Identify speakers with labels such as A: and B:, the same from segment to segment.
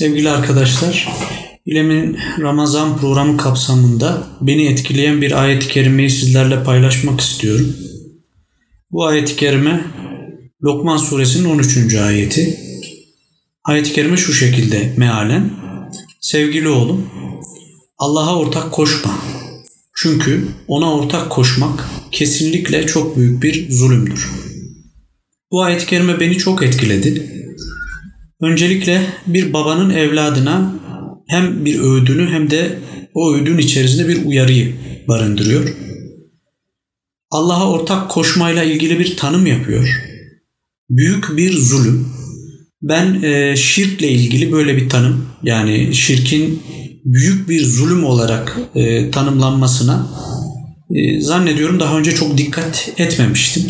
A: Sevgili arkadaşlar, İlem'in Ramazan programı kapsamında beni etkileyen bir ayet-i kerimeyi sizlerle paylaşmak istiyorum. Bu ayet-i kerime Lokman suresinin 13. ayeti. Ayet-i kerime şu şekilde mealen. Sevgili oğlum, Allah'a ortak koşma. Çünkü ona ortak koşmak kesinlikle çok büyük bir zulümdür. Bu ayet-i kerime beni çok etkiledi. Öncelikle bir babanın evladına hem bir öğüdünü hem de o öğüdün içerisinde bir uyarıyı barındırıyor. Allah'a ortak koşmayla ilgili bir tanım yapıyor. Büyük bir zulüm. Ben e, şirkle ilgili böyle bir tanım yani şirkin büyük bir zulüm olarak e, tanımlanmasına e, zannediyorum daha önce çok dikkat etmemiştim.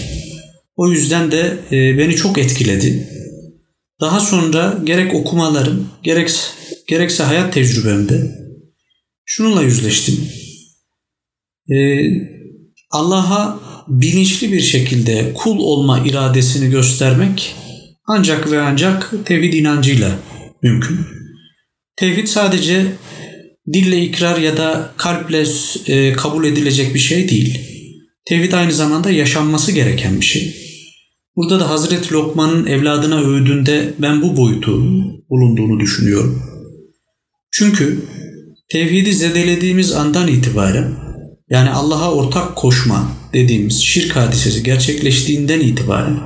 A: O yüzden de beni çok etkiledi. Daha sonra gerek okumalarım, gerek, gerekse hayat tecrübemde şununla yüzleştim. Ee, Allah'a bilinçli bir şekilde kul olma iradesini göstermek ancak ve ancak tevhid inancıyla mümkün. Tevhid sadece dille ikrar ya da kalple e, kabul edilecek bir şey değil. Tevhid aynı zamanda yaşanması gereken bir şey. Burada da Hazreti Lokman'ın evladına öğüdünde ben bu boyutu bulunduğunu düşünüyorum. Çünkü tevhidi zedelediğimiz andan itibaren yani Allah'a ortak koşma dediğimiz şirk hadisesi gerçekleştiğinden itibaren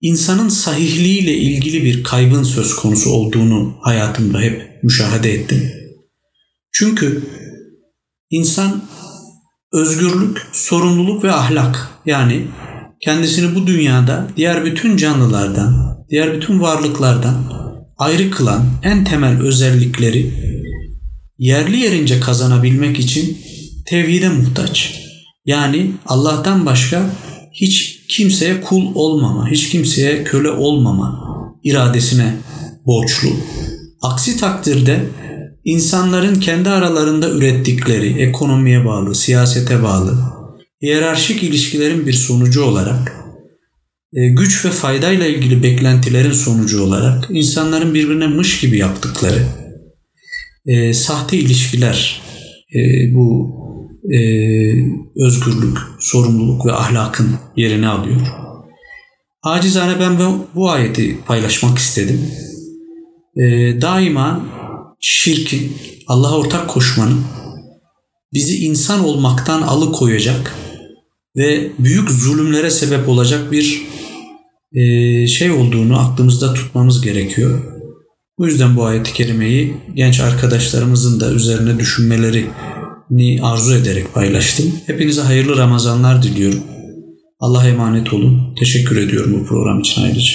A: insanın sahihliğiyle ilgili bir kaybın söz konusu olduğunu hayatımda hep müşahede ettim. Çünkü insan özgürlük, sorumluluk ve ahlak yani kendisini bu dünyada diğer bütün canlılardan, diğer bütün varlıklardan ayrı kılan en temel özellikleri yerli yerince kazanabilmek için tevhide muhtaç. Yani Allah'tan başka hiç kimseye kul olmama, hiç kimseye köle olmama iradesine borçlu. Aksi takdirde insanların kendi aralarında ürettikleri ekonomiye bağlı, siyasete bağlı, hiyerarşik ilişkilerin bir sonucu olarak e, güç ve faydayla ilgili beklentilerin sonucu olarak insanların birbirine mış gibi yaptıkları e, sahte ilişkiler e, bu e, özgürlük, sorumluluk ve ahlakın yerini alıyor. Acizane ben bu, ayeti paylaşmak istedim. E, daima şirkin, Allah'a ortak koşmanın bizi insan olmaktan alıkoyacak ve büyük zulümlere sebep olacak bir e, şey olduğunu aklımızda tutmamız gerekiyor. Bu yüzden bu ayet-i kerimeyi genç arkadaşlarımızın da üzerine düşünmelerini arzu ederek paylaştım. Hepinize hayırlı Ramazanlar diliyorum. Allah'a emanet olun. Teşekkür ediyorum bu program için ayrıca.